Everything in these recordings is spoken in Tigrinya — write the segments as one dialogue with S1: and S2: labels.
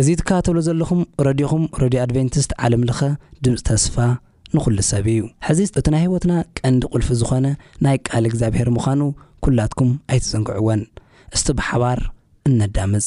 S1: እዚ ትከታተሉ ዘለኹም ረድዮኹም ረድዮ ኣድቨንቲስት ዓለም ለኸ ድምጺ ተስፋ ንኹሉ ሰብ እዩ። ሕዚ እቲ ናይ ህይወትና ቀንዲ ቁልፊ ዝኾነ ናይ ቃል እግዚኣብሔር ምዃኑ ኩላትኩም ኣይትዘንግዕዎን። እስቲ ብሓባር እነዳምጽ።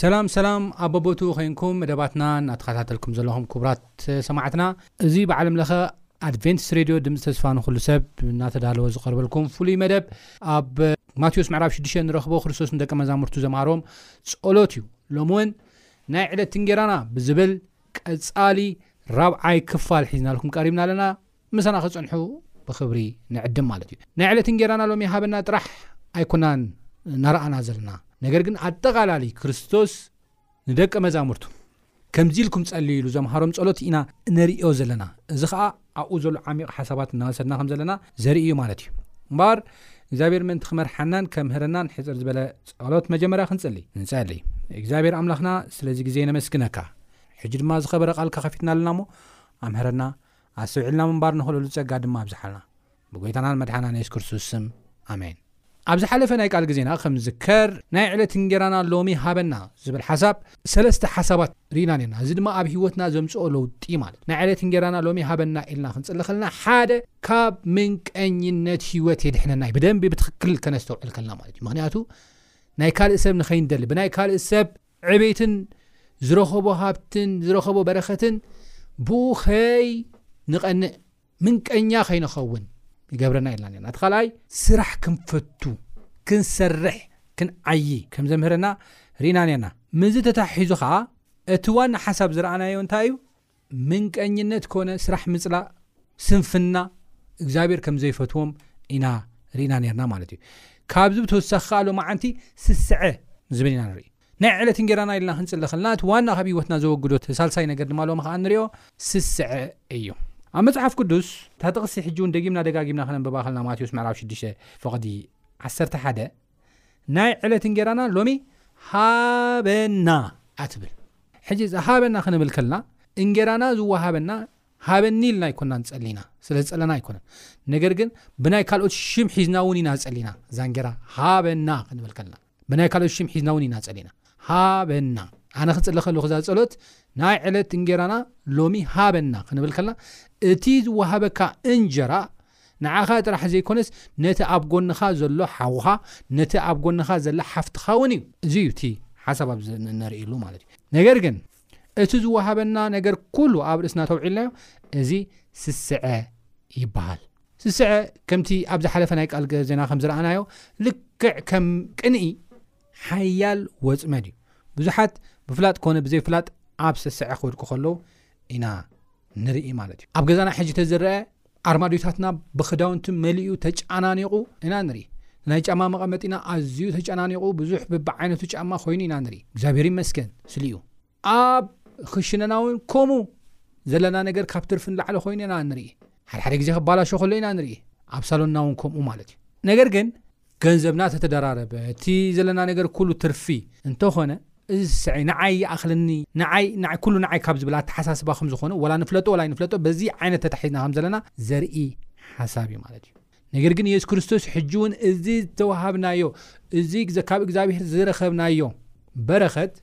S2: ሰላም ሰላም ኣብ በቦትኡ ዄንኩም መደባትና እናተኸታተልኩም ዘለኹም ክቡራት ሰማዕትና እዚ ብዓለም ለኸ ኣድቨንትስ ሬድዮ ድምፂ ተስፋ ንኹሉ ሰብ እናተዳለወ ዝቐርበልኩም ፍሉይ መደብ ኣብ ማቴዎስ ምዕራብ 6ዱሽ ንረኽቦ ክርስቶስ ንደቂ መዛሙርቱ ዘማሃሮም ጸሎት እዩ ሎሚ እውን ናይ ዕለት እንጌራና ብዝብል ቀጻሊ ራብዓይ ክፋል ሒዝናልኩም ቀሪብና ኣለና ምሳና ክጽንሑ ብክብሪ ንዕድም ማለት እዩ ናይ ዕለት እንጌራና ሎሚ ሃበና ጥራሕ ኣይኮናን ናረኣና ዘለና ነገር ግን ኣጠቓላሊ ክርስቶስ ንደቀ መዛሙርቱ ከምዚ ኢልኩም ጸልዩ ኢሉ ዘምሃሮም ጸሎት ኢና እንርእዮ ዘለና እዚ ኸኣ ኣብኡ ዘሎ ዓሚቕ ሓሳባት እናወሰድና ከም ዘለና ዘርኢ እዩ ማለት እዩ። እምበኣር እግዚኣብሔር ምእንቲ ክመርሓናን ከምህረናን ሕጽር ዝበለ ጸሎት መጀመርያ ክንጽሊ ንጸሊ። እግዚኣብሔር ኣምላኽና ስለዚ ግዜ ነመስግነካ። ሕጂ ድማ ዝኸበረ ቃልካ ከፊትና ኣለና እሞ ኣምህረና፣ ኣስተውዒልና ምንባር ንኽእለሉ ጸጋ ድማ ኣብዝሓልና። ብጐይታናን መድሓናን የሱስ ክርስቶስ ስም ኣሜን። ኣብ ዝሓለፈ ናይ ቃል ግዜና ከምዝከር ናይ ዕለት እንጌራና ሎሚ ሃበና ዝብል ሓሳብ ሰለስተ ሓሳባት ርኢና ኔርና እዚ ድማ ኣብ ሂወትና ዘምጽኦ ለውጢ ማለት ናይ ዕለት እንጌራና ሎሚ ሃበና ኢልና ክንጽሊ ከለና ሓደ ካብ ምንቀኝነት ሂወት የድሕነና እዩ ብደንቢ ብትክክል ከነስተውዕል ከለና ማለት እዩ ምክንያቱ ናይ ካልእ ሰብ ንኸይንደሊ ብናይ ካልእ ሰብ ዕቤትን ዝረኸቦ ሃብትን ዝረኸቦ በረኸትን ብኡ ከይ ንቐንእ ምንቀኛ ከይንኸውን ይገብረና ኢልና ነርና። እቲ ካልኣይ ስራሕ ክንፈቱ፣ ክንሰርሕ፣ ክንዓዪ ከም ዘምህረና ርኢና ነርና። ምስዚ ተተሓሒዙ ከኣ እቲ ዋና ሓሳብ ዝረኣናዮ እንታይ እዩ? ምንቀኝነት ኮነ ስራሕ ምጽላእ፣ ስንፍና፣ እግዚኣብሔር ከም ዘይፈትዎም ኢና ርኢና ነርና ማለት እዩ። ካብዚ ብተወሳኺ ከኣ ሎማዓንቲ ስስዐ ዝብል ኢና ንርኢ። ናይ ዕለት እንጌራና ኢልና ክንጽሊ ከለና እቲ ዋና ካብ ህይወትና ዘወግዶ እቲ ሳልሳይ ነገር ድማ ሎሚ ከኣ እንሪኦ ስስዐ እዩ። ኣብ መጽሓፍ ቅዱስ እታ ጥቕሲ ሕጂ ውን ደጊምና ደጋጊምና ከነንብባ ከለና ማቴዎስ ምዕራፍ ሽዱሽተ ፍቕዲ ዓሰርተ ሓደ ናይ ዕለት እንጌራና ሎሚ ሃበና እያ ትብል። ሕጂ እዛ ሃበና ክንብል ከለና እንጌራና ዝወሃበና ሃበኒ ኢልና ኣይኮናን ጸሊና ስለ ዝጸለና ኣይኮነን ነገር ግን ብናይ ካልኦት ሽም ሒዝና እውን ኢና ጸሊና እዛ እንጌራ ሃበና ክንብል ከለና ብናይ ካልኦት ሽም ሒዝና ውን ኢና ጸሊና ሃበና ኣነ ክጽሊ ከለኩ እዛ ጸሎት ናይ ዕለት እንጌራና ሎሚ ሃበና ክንብል ከልና እቲ ዝወሃበካ እንጀራ ንዓኻ ጥራሕ ዘይኮነስ ነቲ ኣብ ጎንኻ ዘሎ ሓውኻ ነቲ ኣብ ጎንኻ ዘላ ሓፍትኻ ውን እዩ እዚ እዩ እቲ ሓሳብ ኣብዚ ነርእየሉ ማለት እዩ ነገር ግን እቲ ዝወሃበና ነገር ኩሉ ኣብ ርእስና ተውዒልናዮ እዚ ስስዐ ይበሃል። ስስዐ ከምቲ ኣብ ዝሓለፈ ናይ ቃል ዜና ከም ዝረኣናዮ ልክዕ ከም ቅንኢ ሓያል ወጽመድ እዩ። ብዙሓት ብፍላጥ ኮነ ብዘይፍላጥ ኣብ ስስዐ ክወድቁ ከለዉ ኢና ንርኢ ማለት እዩ። ኣብ ገዛና ሕጂ ተዝረኣ ኣርማድዮታትና ብኽዳውንቲ መሊኡ ተጨናኒቑ ኢና ንርኢ። ናይ ጫማ መቐመጢና ኣዝዩ ተጨናኒቑ ብዙሕ በብዓይነቱ ጫማ ኮይኑ ኢና ንርኢ። እግዚኣብሔር ይመስገን ስሊኡ። ኣብ ኽሽነና እውን ከምኡ ዘለና ነገር ካብ ትርፊ ንላዕሊ ኮይኑ ኢና ንርኢ። ሓድሓደ ግዜ ክባላሾ ከሎ ኢና ንርኢ። ኣብ ሳሎንና እውን ከምኡ ማለት እዩ። ነገር ግን ገንዘብና ተተደራረበ እቲ ዘለና ነገር ኩሉ ትርፊ እንተኾነ እዚ ስስዐይ ንዓይ ይኣኽለኒ ንዓይ ንዓይ ኩሉ ንዓይ ካብ ዝብል ኣተሓሳስባ ከም ዝኾነ ወላ ንፍለጦ ወላ ኣይንፍለጦ በዚ ዓይነት ተታሒዝና ከም ዘለና ዘርኢ ሓሳብ እዩ ማለት እዩ ነገር ግን ኢየሱስ ክርስቶስ ሕጂ እውን እዚ ዝተዋሃብናዮ እዚ ካብ እግዚኣብሔር ዝረኸብናዮ በረኸት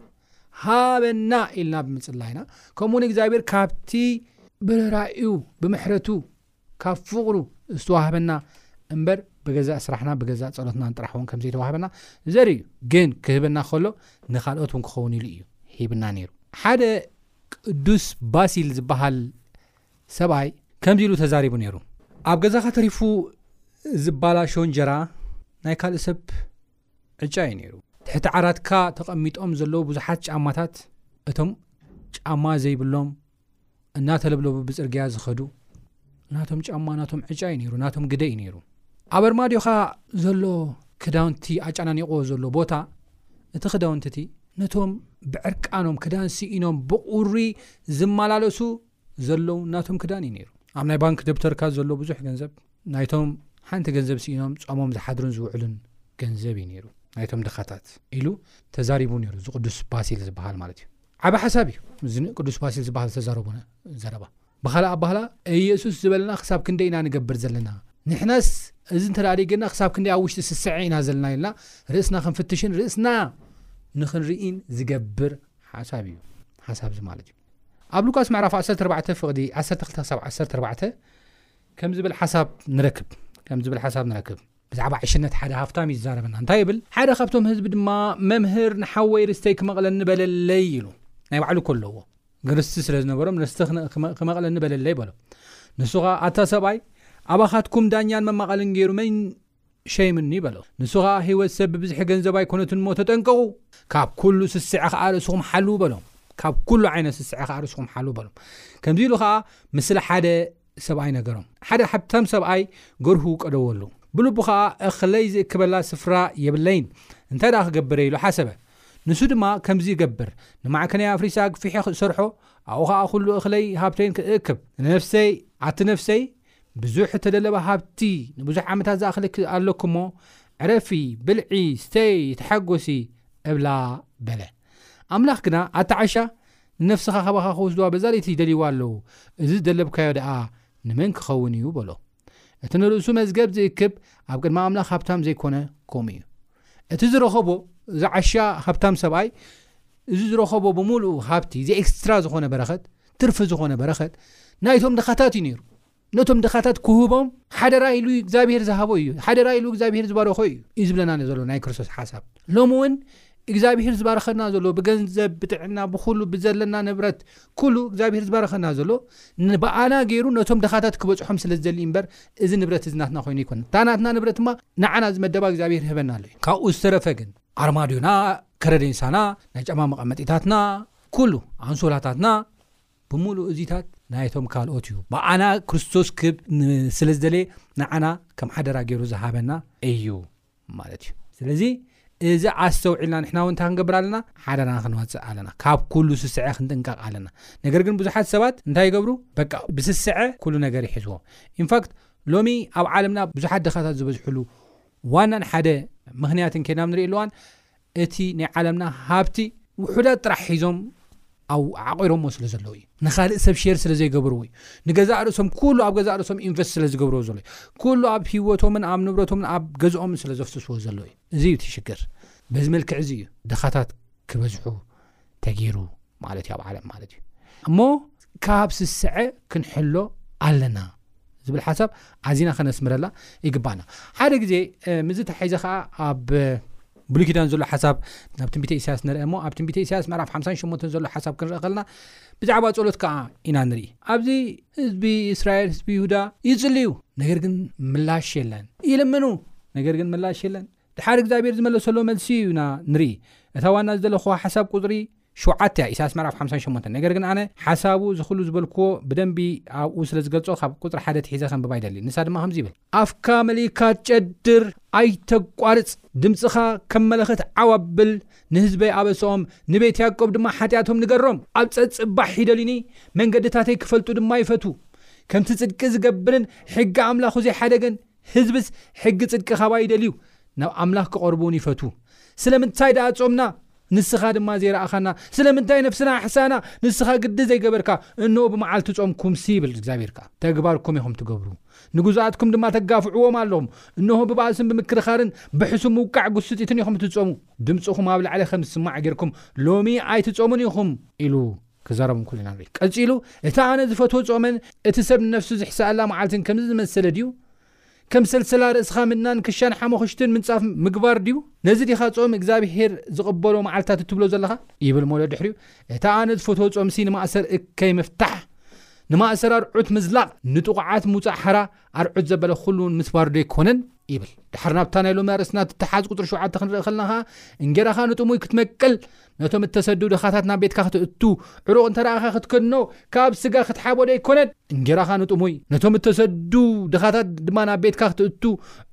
S2: ሃበና ኢልና ብምጽላይና ከምኡውን እግዚኣብሔር ካብቲ ብርህራኡ ብምሕረቱ ካብ ፍቕሩ ዝተዋህበና እምበር ብገዛእ ስራሕና ብገዛእ ጸሎትናን ጥራሕ እውን ከምዘይተዋህበና ዘርኢ እዩ። ግን ክህበና ከሎ ንካልኦት እውን ክኸውን ኢሉ እዩ ሂብና ነይሩ። ሓደ ቅዱስ ባሲል ዝበሃል ሰብኣይ ከምዚ ኢሉ ተዛሪቡ ነይሩ፣ ኣብ ገዛኻ ተሪፉ ዝባላሾ እንጀራ ናይ ካልእ ሰብ ዕጫ እዩ ነይሩ። ትሕቲ ዓራትካ ተቐሚጦም ዘለዉ ብዙሓት ጫማታት እቶም ጫማ ዘይብሎም እናተለብለቡ ብፅርግያ ዝኸዱ ናቶም ጫማ ናቶም ዕጫ እዩ ነይሩ ናቶም ግደ እዩ ነይሩ ኣብ ኣርማድዮኻ ዘሎ ክዳውንቲ ኣጨናኒቕዎ ዘሎ ቦታ እቲ ክዳውንቲ እቲ ነቶም ብዕርቃኖም ክዳን ስኢኖም ብቑሪ ዝመላለሱ ዘለዉ ናቶም ክዳን እዩ ነይሩ ኣብ ናይ ባንክ ደብተርካ ዘሎ ብዙሕ ገንዘብ ናይቶም ሓንቲ ገንዘብ ስኢኖም ጾሞም ዝሓድሩን ዝውዕሉን ገንዘብ እዩ ነይሩ ናይቶም ድኻታት ኢሉ ተዛሪቡ ነይሩ ዝቅዱስ ባሲል ዝበሃል ማለት እዩ ዓቢ ሓሳብ እዩ እዚ ቅዱስ ባሲል ዝበሃል ዝተዛረቦ ዘረባ። ብኻልእ ኣባህላ ኢየሱስ ዝበለና ክሳብ ክንደይ ኢና ንገብር ዘለና? ንሕናስ እዚ እንተ ጌርና ክሳብ ክንደይ ኣብ ውሽጢ ስስዐ ኢና ዘለና ኢልና ርእስና ክንፍትሽን ርእስና ንኽንርኢን ዝገብር ሓሳብ እዩ ሓሳብ እዚ ማለት እዩ። ኣብ ሉቃስ ምዕራፍ ዓሰርተ ኣርባዕተ ፍቕዲ ዓሰርተ ክልተ ክሳብ ዓሰርተ ኣርባዕተ ከም ዝብል ሓሳብ ንረክብ ከም ዝብል ሓሳብ ንረክብ። ብዛዕባ ዕሽነት ሓደ ሃፍታም ይዛረበና እንታይ ይብል ሓደ ካብቶም ህዝቢ ድማ መምህር ንሓወይ ርስተይ ክመቕለኒ በለለይ ኢሉ ናይ ባዕሉ ከለዎ ግን ርስቲ ስለ ዝነበሮም ርስቲ ክመቕለኒ በለለይ በሎ ንሱ ኸዓ ኣታ ሰብኣይ ኣባኻትኩም ዳኛን መማቐልን ገይሩ መን ሸይምኒ በሎ ንሱ ኸዓ ህይወት ሰብ ብብዝሒ ገንዘብ ኣይኮነትን እሞ ተጠንቀቑ ካብ ኩሉ ስስዐ ከዓ ርእስኹም ሓልው በሎም ካብ ኩሉ ዓይነት ስስዐ ከዓ ርእስኹም ሓልው በሎም ከምዚ ኢሉ ከዓ ምስሊ ሓደ ሰብኣይ ነገሮም። ሓደ ሃብታም ሰብኣይ ገርሁ ቀደወሉ። ብልቡ ኸኣ እኽለይ ዝእክበላ ስፍራ የብለይን፣ እንታይ ደኣ ክገብር ኢሉ ሓሰበ። ንሱ ድማ ከምዚ ይገብር፣ ንማዕከነይ ኣፍሪሰ ኣግፊሐ ክእሰርሖ፣ ኣብኡ ኸኣ ኵሉ እኽለይ ሃብተይን ክእክብ። ነፍሰይ፣ ኣቲ ነፍሰይ፣ ብዙሕ እተደለበ ሃብቲ ንብዙሕ ዓመታት ዝኣኽለኪ ኣሎኪ እሞ፣ ዕረፊ፣ ብልዒ፣ ስተዪ፣ ተሓጐሲ፣ እብላ በለ። ኣምላኽ ግና ኣቲ ዓሻ፣ ንነፍስኻ ካባኻ ክወስዱዋ በዛ ለይቲ ይደልዩዋ ኣለዉ፣ እዚ ዝደለብካዮ ደኣ ንመን ክኸውን እዩ? በሎ። እቲ ንርእሱ መዝገብ ዚእክብ፣ ኣብ ቅድሚ ኣምላኽ ሃብታም ዘይኰነ ከምኡ እዩ። እቲ ዝረኸቦ፣ እዚ ዓሻ ሃብታም ሰብኣይ፣ እዚ ዝረኸቦ ብምሉኡ ሃብቲ፣ እዚ ኤክስትራ ዝዀነ በረኸት፣ ትርፊ ዝዀነ በረኸት፣ ናይቶም ድኻታት እዩ ነይሩ። ነቶም ድኻታት ክህቦም ሓደራ ኢሉ እግዚኣብሄር ዝሃቦ እዩ ሓደራ ኢሉ እግዚኣብሄር ዝባረኾ እዩ እዩ ዝብለና ዘሎ ናይ ክርስቶስ ሓሳብ ሎሚ እውን እግዚኣብሄር ዝባረኸና ዘሎ ብገንዘብ ብጥዕና ብኩሉ ብዘለና ንብረት ኩሉ እግዚኣብሄር ዝባረኸና ዘሎ ንበኣና ገይሩ ነቶም ድኻታት ክበፅሖም ስለ ዝደሊ እምበር እዚ ንብረት እዚ ናትና ኮይኑ ይኮነ እታ ናትና ንብረት ድማ ንዓና ዝመደባ እግዚኣብሄር ህበና ኣሎ እዩ ካብኡ ዝተረፈ ግን ኣርማድዮና ከረደንሳና ናይ ጫማ መቐመጢታትና ኩሉ ኣንሶላታትና ብምሉኡ እዚታት ናይቶም ካልኦት እዩ ብኣና ክርስቶስ ክብ ስለ ዝደለየ ንዓና ከም ሓደራ ገይሩ ዝሃበና እዩ ማለት እዩ ስለዚ እዚ ኣስተውዒልና ንሕና እውን እንታይ ክንገብር ኣለና ሓደራ ክንወፅእ ኣለና ካብ ኩሉ ስስዐ ክንጥንቀቕ ኣለና ነገር ግን ብዙሓት ሰባት እንታይ ይገብሩ በቃ ብስስዐ ኩሉ ነገር ይሕዝዎ ኢንፋክት ሎሚ ኣብ ዓለምና ብዙሓት ድኻታት ዝበዝሕሉ ዋናን ሓደ ምክንያትን ከይድና ንርኢ ኣለዋን እቲ ናይ ዓለምና ሃብቲ ውሑዳት ጥራሕ ሒዞም ዓቚሮሞ ስለ ዘለዉ እዩ ንኻልእ ሰብ ሼር ስለ ዘይገብርዎ እዩ ንገዛእ ርእሶም ኩሉ ኣብ ገዛእ ርእሶም ኢንቨስት ስለ ዝገብርዎ ዘሎ እዩ ኩሉ ኣብ ሂወቶምን ኣብ ንብረቶምን ኣብ ገዝኦምን ስለ ዘፍስስዎ ዘሎ እዩ እዚ እዩ እቲ ሽግር በዚ መልክዕ እዚ እዩ ድኻታት ክበዝሑ ተገይሩ ማለት እዩ ኣብ ዓለም ማለት እዩ እሞ ካብ ስስዐ ክንሕሎ ኣለና ዝብል ሓሳብ ኣዚና ከነስምረላ ይግባና ሓደ ግዜ ምዝ ተሒዘ ከዓ ኣብ ብሉ ኪዳን ዘሎ ሓሳብ ናብ ትንቢተ እሳያስ ንርአ እሞ ኣብ ትንቢተ እሳያስ መራፍ 58 ዘሎ ሓሳብ ክንርአ ከለና ብዛዕባ ፀሎት ከዓ ኢና ንርኢ ኣብዚ ህዝቢ እስራኤል ህዝቢ ይሁዳ ይፅልዩ ነገር ግን ምላሽ የለን ይልምኑ ነገር ግን ምላሽ የለን ድሓር እግዚኣብሔር ዝመለሰሎ መልሲ ኢና ንርኢ እታ ዋና ዝደለክዋ ሓሳብ ቁጽሪ ሸውዓተ እያ ኢሳያስ ምዕራፍ ሓምሳን ሸሞንተን ነገር ግን ኣነ ሓሳቡ እዚ ኩሉ ዝበልክዎ ብደንቢ ኣብኡ ስለ ዝገልጾ ካብ ቁጽሪ ሓደ ትሒዘ ከንብባ ይደሊ ንሳ ድማ ከምዚ ይብል ኣፍካ መሊእካ ጨድር ኣይተቋርጽ ድምጽኻ ከም መለኸት ዓው ኣብል ንህዝበይ ኣበሰኦም ንቤት ያቆብ ድማ ሓጢኣቶም ንገሮም ኣብ ጸጽባሕ ይደልዩኒ መንገድታተይ ክፈልጡ ድማ ይፈትዉ ከምቲ ጽድቂ ዝገብርን ሕጊ ኣምላኹ ዘይሓደገን ህዝብስ ሕጊ ጽድቂ ኻባይ ይደልዩ፣ ናብ ኣምላኽ ኪቐርቡውን ይፈትዉ። ስለምንታይ ደኣ ጾምና፣ ንስኻ ድማ ዘይረኣኻና? ስለምንታይ ነፍስና ኣሕሳና፣ ንስኻ ግዲ ዘይገበርካ? እንሆ፣ ብመዓልቲ ጾምኩምሲ፣ ይብል እግዚኣብሄር ከኣ፣ ተግባርኩም ኢኹም ትገብሩ፣ ንግዙኣትኩም ድማ ተጋፍዕዎም ኣለኹም። እንሆ፣ ብባእስን ብምክርኻርን ብሕሱም ምውቃዕ ጕስጢትን ኢኹም እትጾሙ፣ ድምጽኹም ኣብ ላዕሊ ኸም ዚስማዕ ጌርኩም ሎሚ ኣይትጾሙን ኢኹም፣ ኢሉ ክዛረብ እንኮ ኢና ንርኢ። ቀጺሉ እቲ ኣነ ዝፈትዎ ጾምን እቲ ሰብ ንነፍሱ ዝሕሰኣላ መዓልትን ከምዚ ዝመሰለ ድዩ? ከም ሰልሰላ ርእስኻ ምድናን ክሻን ሓሙኽሽትን ምንጻፍ ምግባር ድዩ? ነዚ ዲኻ ጾም እግዝኣብሄር ዝቕበሎ መዓልትታት እትብሎ ዘለኻ? ይብል ሞለ ድሕሪኡ እቲ ኣነ ዝፈትዎ ጾምሲ ንማእሰር እከይ ምፍታሕ ንማእሰራርዑት ምዝላቕ ንጥቑዓት ምውጻእ ሓራ ኣርዑት ዘበለ ኩሉውን ምስባር ዶ ኣይኮነን ይብል። ድሓር ናብታ ናይ ሎሚ ኣርእስትና ትተሓዝ ቁጽሪ ሸውዓተ ክንርኢ ከለና ከኣ እንጌራኻ ንጥሙይ ክትመቅል ነቶም እተሰዱ ድኻታት ናብ ቤትካ ክትእቱ ዕሩቕ እንተ ረኣኻ ክትከድኖ ካብ ስጋ ክትሓቦ ዶ ኣይኮነን እንጌራኻ ንጥሙይ ነቶም እተሰዱ ድኻታት ድማ ናብ ቤትካ ክትእቱ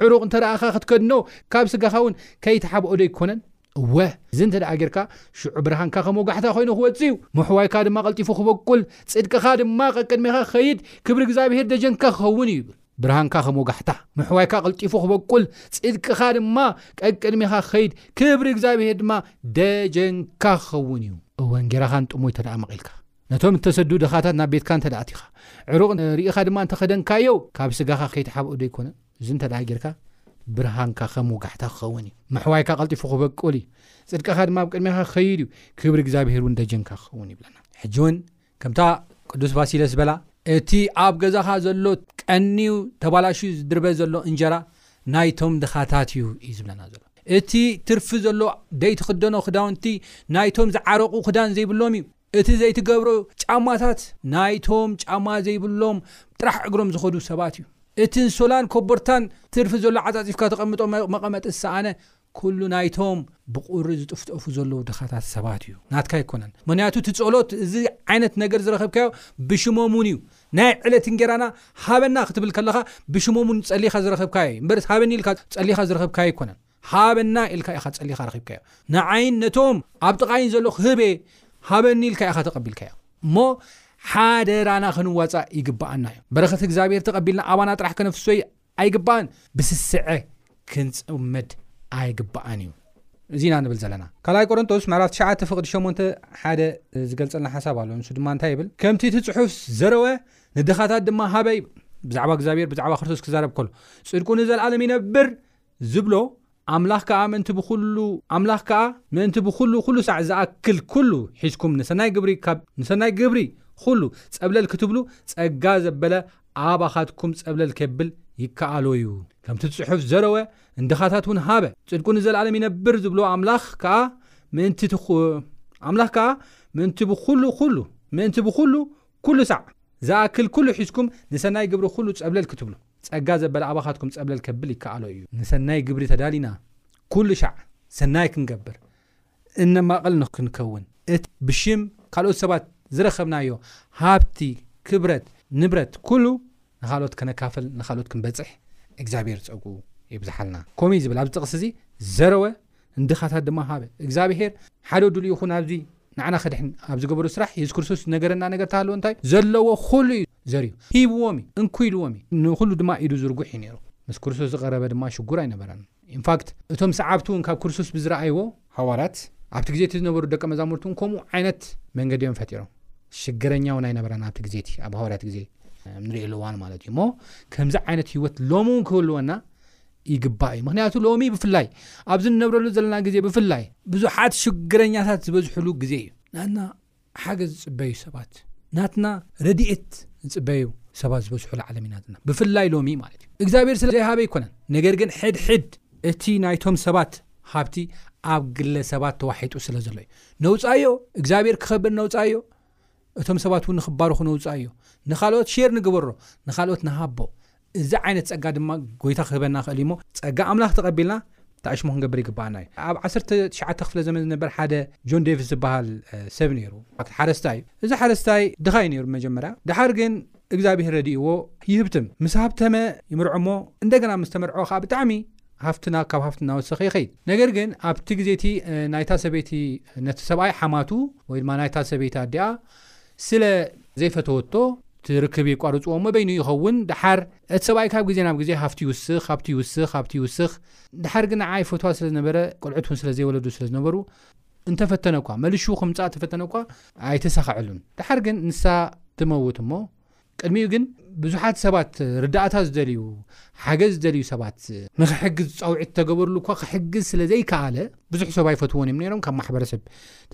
S2: ዕሩቕ እንተ ረኣኻ ክትከድኖ ካብ ስጋኻ እውን ከይትሓብኦ ዶ ኣይኮነን እወ እዚ እንተደኣ ጌርካ ሽዑ ብርሃንካ ከም ወጋሕታ ኮይኑ ክወጽእ እዩ፣ ምሕዋይካ ድማ ቀልጢፉ ክበቁል፣ ጽድቅኻ ድማ ቀቅድሜኻ ክኸይድ፣ ክብሪ እግዚኣብሄር ደጀንካ ክኸውን እዩ ይብል። ብርሃንካ ከም ወጋሕታ፣ ምሕዋይካ ቀልጢፉ ክበቁል፣ ጽድቅኻ ድማ ቀቅድሜኻ ክኸይድ፣ ክብሪ እግዚኣብሄር ድማ ደጀንካ ክኸውን እዩ። እወ እንጌራኻ ንጥሙይ እንተደኣ መቒልካ፣ ነቶም እተሰዱ ድኻታት ናብ ቤትካ እንተደኣ ኣቲኻ፣ ዕሩቕ ርኢኻ ድማ እንተ ኸደንካዮ፣ ካብ ስጋኻ ከይትሓብኦ ዶ ኣይኮነን? እዚ እንተ ደኣ ጌርካ፣ ብርሃንካ ኸም ወጋሕታ ኪኸውን እዩ፣ ምሕዋይካ ቐልጢፉ ኺበቍል እዩ፣ ጽድቅኻ ድማ ኣብ ቅድሜኻ ኪኸይድ እዩ፣ ክብሪ እግዚኣብሄር እውን ደጀንካ ኪኸውን እዩ ይብለና። ሕጂ እውን ከምታ ቅዱስ ፋሲለስ ዝበላ፣ እቲ ኣብ ገዛኻ ዘሎ ቀንዩ ተባላሽዩ ዝድርበ ዘሎ እንጀራ ናይቶም ድኻታት እዩ እዩ ዝብለና ዘሎ። እቲ ትርፊ ዘሎ ዘይትኽደኖ ክዳውንቲ ናይቶም ዝዓረቑ ክዳን ዘይብሎም እዩ። እቲ ዘይትገብሮ ጫማታት ናይቶም ጫማ ዘይብሎም ጥራሕ እግሮም ዝኸዱ ሰባት እዩ። እቲ እንሶላን ኮቦርታን ትርፊ ዘሎ ዓፃፂፍካ ተቐምጦ መቐመጢ ዝሰኣነ ኩሉ ናይቶም ብቑሪ ዝጥፍጠፉ ዘለዉ ድኻታት ሰባት እዩ ናትካ ኣይኮነን ምኽንያቱ እቲ ፀሎት እዚ ዓይነት ነገር ዝረኸብካዮ ብሽሞም እውን እዩ ናይ ዕለት እንጌራና ሃበና ክትብል ከለኻ ብሽሞም እውን ፀሊኻ ዝረኸብካዮ እዩ እምበርስ ሃበኒ ኢልካ ፀሊኻ ዝረኸብካዮ ኣይኮነን ሃበና ኢልካ ኢኻ ጸሊኻ ረኺብካዮ። ንዓይን ነቶም ኣብ ጥቓይን ዘሎ ክህብ እየ፣ ሃበኒ ኢልካ ኢኻ ተቐቢልካዮ። እሞ ሓደራና ክንዋጻእ ይግብኣና እዩ። በረኸት እግዚኣብሔር ተቐቢልና ኣባና ጥራሕ ከነፍሶ ኣይግብኣን፣ ብስስዐ ክንጽመድ ኣይግብኣን እዩ። እዚ ኢና ንብል ዘለና ካልኣይ ቆሮንቶስ ምዕራፍ 9 ፍቅዲ 8 ሓደ ዝገልጸልና ሓሳብ ኣሎ ንሱ ድማ እንታይ ይብል ከምቲ እቲ ጽሑፍ ዘረወ ንድኻታት ድማ ሃበ ይብል ብዛዕባ እግዚኣብሔር ብዛዕባ ክርስቶስ ክዛረብ ከሎ ጽድቁ ንዘለኣለም ይነብር ዝብሎ ኣምላኽ ከኣ ምእንቲ ብዅሉ ኣምላኽ ከኣ ምእንቲ ብዅሉ ዅሉ ሳዕ ዝኣክል ኵሉ ሒዝኩም ንሰናይ ግብሪ ካብ ንሰናይ ግብሪ ዅሉ ጸብለል ክትብሉ ጸጋ ዘበለ ኣባኻትኩም ጸብለል ኬብል ይከኣሎ እዩ። ከምቲ ጽሑፍ ዘረወ ንድኻታትውን ሃበ ጽድቁ ንዘለኣለም ይነብር ዝብሎ ኣምላኽ ከኣ ምእንቲ ኣምላኽ ከኣ ምእንቲ ብዅሉ ዅሉ ምእንቲ ብዅሉ ኩሉ ሳዕ ዝኣክል ኩሉ ሒዝኩም ንሰናይ ግብሪ ኩሉ ጸብለል ክትብሉ ጸጋ ዘበለ ኣባኻትኩም ጸብለል ከብል ይከኣሎ ኢዩ። ንሰናይ ግብሪ ተዳሊና ኩሉ ሻዕ ሰናይ ክንገብር እነማቕል ንክንከውን እቲ ብሽም ካልኦት ሰባት ዝረኸብናዮ ሃብቲ ክብረት ንብረት ኩሉ ንኻልኦት ከነካፍል ንኻልኦት ክንበጽሕ እግዚኣብሄር ጸግኡ የብዝሓልና ከምኡ እዩ ዝብል ኣብዚ ጥቕሲ እዚ ዘረወ ንድኻታት ድማ ሃበ እግዚኣብሄር ሓደ ወድሉ ይኹን ኣብዚ ንዓና ከድሕን ኣብ ዝገበሩ ስራሕ የሱስ ክርስቶስ ነገረና ነገር ተሃለዎ እንታይ ዘለዎ ኩሉ እዩ ዘርዩ ሂብዎም እዩ እንኩ ኢልዎም እዩ ንኹሉ ድማ ኢዱ ዝርጉሕ እዩ ነይሩ ምስ ክርስቶስ ዝቐረበ ድማ ሽጉር ኣይነበረን ኢንፋክት እቶም ሰዓብቱ እውን ካብ ክርሱስ ብዝረኣይዎ ሃዋርያት ኣብቲ ግዜ እቲ ዝነበሩ ደቀ መዛሙርቱ እውን ከምኡ ዓይነት መንገዲ እዮም ፈጢሮም ሽግረኛ እውን ኣይነበረን ኣብቲ ግዜ እቲ ኣብ ሃዋርያት ግዜ ንሪእሉ እዋን ማለት እዩ እሞ ከምዚ ዓይነት ህይወት ሎሚ እውን ክህልወና ይግባእ እዩ ምክንያቱ ሎሚ ብፍላይ ኣብዚ ንነብረሉ ዘለና ግዜ ብፍላይ ብዙሓት ሽግረኛታት ዝበዝሕሉ ግዜ እዩ ናትና ሓገዝ ዝጽበዩ ሰባት ናትና ረዲኤት ዝጽበዩ ሰባት ዝበዝሑላ ዓለም ኢና ዘለና ብፍላይ ሎሚ ማለት እዩ እግዚኣብሔር ስለ ዘይሃበ ኣይኮነን ነገር ግን ሕድ ሕድ እቲ ናይቶም ሰባት ሃብቲ ኣብ ግለ ሰባት ተዋሒጡ ስለ ዘሎ እዩ ነውጻዮ እግዚኣብሔር ክኸብር ነውጻዮ እቶም ሰባት እውን ንክባርኹ ነውጻዮ ንካልኦት ሼር ንግበሮ ንካልኦት ንሃቦ እዚ ዓይነት ጸጋ ድማ ጎይታ ክህበና ይኽእል እዩሞ ጸጋ ኣምላኽ ተቐቢልና ተኣሽሞ ክንገብር ይግብኣና እዩ። ኣብ ዓሰርተ ትሽዓተ ክፍለ ዘመን ዝነበር ሓደ ጆን ዴቪስ ዝበሃል ሰብ ነይሩ። ሓረስታይ እዩ። እዚ ሓረስታይ ድኻ እዩ ነይሩ መጀመርያ፣ ደሓር ግን እግዚኣብሄር ረዲእዎ ይህብትም። ምስ ሃብተመ ይምርዖ እሞ እንደገና ምስ ተመርዖ ከኣ ብጣዕሚ ሃፍቲ ካብ ሃፍቲ እናወሰኸ ይኸይድ። ነገር ግን ኣብቲ ግዜ እቲ ናይታ ሰበይቲ ነቲ ሰብኣይ ሓማቱ ወይ ድማ ናይታ ሰበይቲ ኣዲኣ ስለ ዘይፈተወቶ እቲ ርክብ የቋርጽዎ እሞ በይኑ ይኸውን ደሓር እቲ ሰብኣይ ካብ ግዜ ናብ ግዜ ሃፍቱ ይውስኽ ሃብቱ ይውስኽ ሃብቱ ይውስኽ ደሓር ግን ንዓኣ ይፈትዋ ስለ ዝነበረ ቆልዑት እውን ስለ ዘይወለዱ ስለ ዝነበሩ እንተፈተነኳ መልሹ ክምጽኣ ተፈተነኳ ኣይተሳኸዐሉን ደሓር ግን ንሳ ትመውት እሞ ቅድሚኡ ግን ብዙሓት ሰባት ርዳእታ ዝደልዩ ሓገዝ ዝደልዩ ሰባት ንኽሕግዝ ጻውዒት ተገበርሉ እኳ ክሕግዝ ስለ ዘይከኣለ ብዙሕ ሰብ ኣይፈትዎን እዮም ነይሮም ካብ ማሕበረሰብ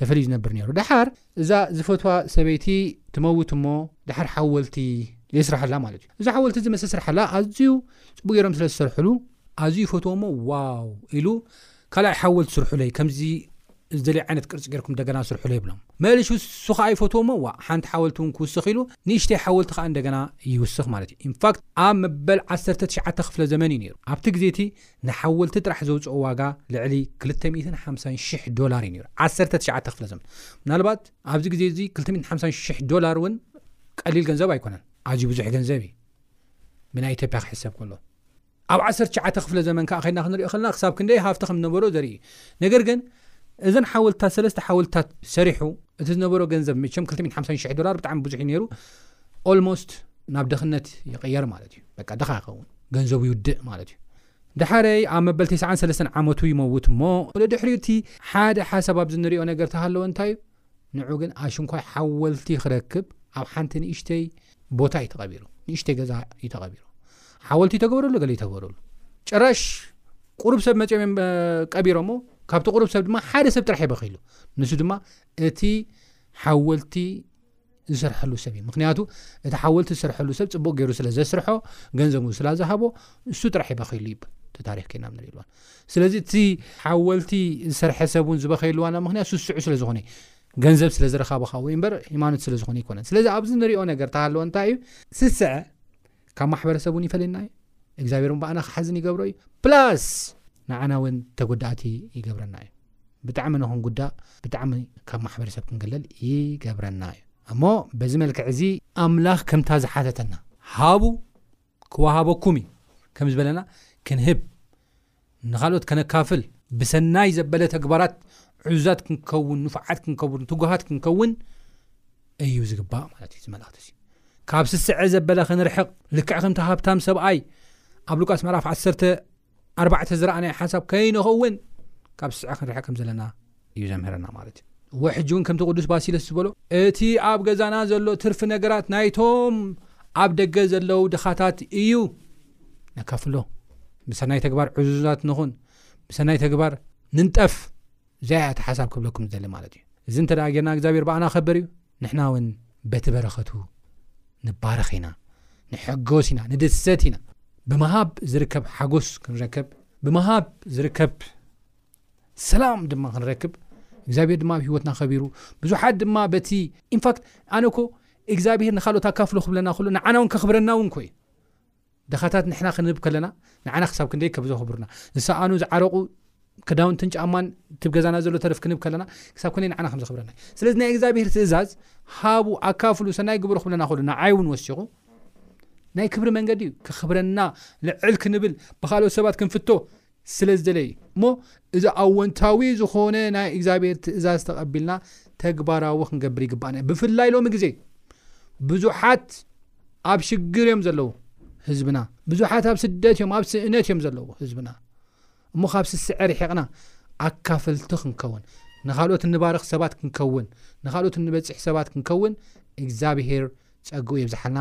S2: ተፈልዩ ዝነብር ነይሩ ደሓር እዛ ዝፈትዋ ሰበይቲ ትመውት እሞ ደሓር ሓወልቲ የስራሕላ ማለት እዩ እዚ ሓወልቲ እዚ መሰስርሓላ ኣዝዩ ጽቡቅ ገይሮም ስለ ዝሰርሕሉ ኣዝዩ ይፈትዎ እሞ ዋው ኢሉ ካልኣይ ሓወልቲ ስርሑለይ ከምዚ ዝደልዮ ዓይነት ቅርጺ ጌርኩም እንደገና ስርሑለይ ይብሎም። መልሹ እሱ ከኣ ይፈትዎሞ ዋእ ሓንቲ ሓወልቲ እውን ክውስኽ ኢሉ ንእሽተይ ሓወልቲ ከኣ እንደገና ይውስኽ ማለት እዩ። ኢንፋክት ኣብ መበል ዓሰርተ ትሽዓተ ክፍለ ዘመን እዩ ነይሩ። ኣብቲ ግዜ እቲ ንሓወልቲ ጥራሕ ዘውጽኦ ዋጋ ልዕሊ ክልተ ሚእትን ሓምሳን ሽሕ ዶላር እዩ ነይሩ። ዓሰርተ ትሽዓተ ክፍለ ዘመን ምናልባት ኣብዚ ግዜ እዚ ክልተ ሚእትን ሓምሳን ሽሕ ዶላር እውን ቀሊል ገንዘብ ኣይኮነን። ኣዝዩ ብዙሕ ገንዘብ እዩ ብናይ ኢትዮጵያ ክሕሰብ ከሎ። ኣብ ዓሰርተ ትሽዓተ ክፍለ ዘመን ከኣ ከድና ክንሪኦ ከለና ክሳብ ክንደይ ሃፍቲ ከም ዝነበሮ ዘርኢ እዩ። ነገር ግን እዘን ሓወልትታት ሰለስተ ሓወልትታት ሰሪሑ እቲ ዝነበሮ ገንዘብ መቸም ክልተ ሚእትን ሓምሳን ሽሕ ዶላር ብጣዕሚ ብዙሕ እዩ ነይሩ ኦልሞስት ናብ ድኽነት ይቕየር ማለት እዩ። በቃ ድኻ ይኸውን ገንዘቡ ይውድእ ማለት እዩ። ድሓረይ ኣብ መበል ቴስዓን ሰለስተን ዓመቱ ይመውት እሞ። ድሕሪኡ እቲ ሓደ ሓሳብ ኣብዚ ንሪኦ ነገር ተሃለወ እንታይ እዩ? ንዑ ግን ኣሽንኳይ ሓወልቲ ክረክብ ኣብ ሓንቲ ንእሽተይ ቦታ እዩ ተቐቢሩ ንእሽተይ ገዛ እዩ ተቐቢሩ ሓወልቲ ተገበረሉ ገለ ተገበረሉ ጭራሽ ቁሩብ ሰብ መፅኦም እዮም ቀቢሮሞ ካብቲ ቁሩብ ሰብ ድማ ሓደ ሰብ ጥራሕ ይበኺሉ ንሱ ድማ እቲ ሓወልቲ ዝስርሐሉ ሰብ እዩ ምክንያቱ እቲ ሓወልቲ ዝስርሐሉ ሰብ ፅቡቅ ገይሩ ስለ ዘስርሖ ገንዘቡ ስላ ዝሃቦ ንሱ ጥራሕ ይበኪሉ ይብል እቲ ታሪክ ከይና ንርኢ ኣለዋን ስለዚ እቲ ሓወልቲ ዝሰርሐ ሰብ እውን ዝበከየሉ ዋና ምክንያት ስስዑ ስለ ዝኮነ ገንዘብ ስለ ዝረካበካ ወይ እምበር ሃይማኖት ስለ ዝኮነ ኣይኮነን ስለዚ ኣብዚ ንሪኦ ነገር ተሃለወ እንታይ እዩ ስስዐ ካብ ማሕበረሰብ እውን ይፈልየና እዩ እግዚኣብሔር እውን ብኣና ክሓዝን ይገብሮ እዩ ፕላስ ንዓና እውን ተጎዳእቲ ይገብረና እዩ ብጣዕሚ ንክንጉዳእ ብጣዕሚ ካብ ማሕበረሰብ ክንግለል ይገብረና እዩ እሞ በዚ መልክዕ እዚ ኣምላኽ ከምታ ዝሓተተና ሃቡ ክወሃበኩም እዩ ከም ዝበለና ክንህብ ንኻልኦት ከነካፍል፣ ብሰናይ ዘበለ ተግባራት ዕዙዛት ክንከውን፣ ንፉዓት ክንከውን፣ ትጉሃት ክንከውን እዩ ዝግባእ ማለት እዩ እዚ መልእኽቲ እዚ። ካብ ስስዐ ዘበለ ክንርሕቕ፣ ልክዕ ከምቲ ሃብታም ሰብኣይ ኣብ ሉቃስ ምዕራፍ ዓሰርተ ኣርባዕተ ዝረኣናዮ ሓንሳብ ከይንኸውን ካብ ስስዐ ክንርሕቕ ከም ዘለና እዩ ዘምህረና ማለት እዩ። እወ ሕጂ እውን ከምቲ ቅዱስ ባሲለስ ዝበሎ እቲ ኣብ ገዛና ዘሎ ትርፊ ነገራት ናይቶም ኣብ ደገ ዘለዉ ድኻታት እዩ ነካፍሎ ብሰናይ ተግባር ዕዙዛት ንኹን ብሰናይ ተግባር ንንጠፍ እዚኣ እያ እቲ ሓሳብ ክብለኩም ዝደሊ ማለት እዩ እዚ እንተ ደኣ ጌርና እግዚኣብሔር ብኣና ከበር እዩ ንሕና እውን በቲ በረኸቱ ንባረኽ ኢና ንሐጎስ ኢና ንድሰት ኢና ብምሃብ ዝርከብ ሓጎስ ክንረከብ ብምሃብ ዝርከብ ሰላም ድማ ክንረክብ እግዚኣብሔር ድማ ኣብ ህይወትና ከቢሩ ብዙሓት ድማ በቲ ኢንፋክት ኣነ ኮ እግዚኣብሔር ንካልኦት ኣካፍሎ ክብለና ከሎ ንዓና እውን ከኽብረና እውን ኮዩ ድኻታት ንሕና ክንህብ ከለና ንዓና ክሳብ ክንደይ ከብ ዘኽብሩና ዝሰኣኑ ዝዓረቑ ክዳውንትን ጫማን እቲ ገዛና ዘሎ ተረፍ ክንህብ ከለና ክሳብ ክንደይ ንዓና ከም ዘኽብረና ስለዚ ናይ እግዚኣብሄር ትእዛዝ ሃቡ ኣካፍሉ ሰናይ ግብሩ ክብለና ከሉ ንዓይ እውን ወሲኹ ናይ ክብሪ መንገዲ እዩ ክኽብረና ልዕል ክንብል ብካልኦት ሰባት ክንፍቶ ስለ ዝደለ እዩ እሞ እዚ ኣወንታዊ ዝኾነ ናይ እግዚኣብሔር ትእዛዝ ተቐቢልና ተግባራዊ ክንገብር ይግባኣና እዩ ብፍላይ ሎሚ ግዜ ብዙሓት ኣብ ሽግር እዮም ዘለዉ ህዝብና ብዙሓት ኣብ ስደት እዮም ኣብ ስእነት እዮም ዘለዉ ህዝብና እሞ ካብ ስስዐ ርሒቕና ኣካፈልቲ ክንከውን ንካልኦት እንባርኽ ሰባት ክንከውን ንካልኦት እንበፅሕ ሰባት ክንከውን እግዚኣብሔር ጸግኡ የብዝሓልና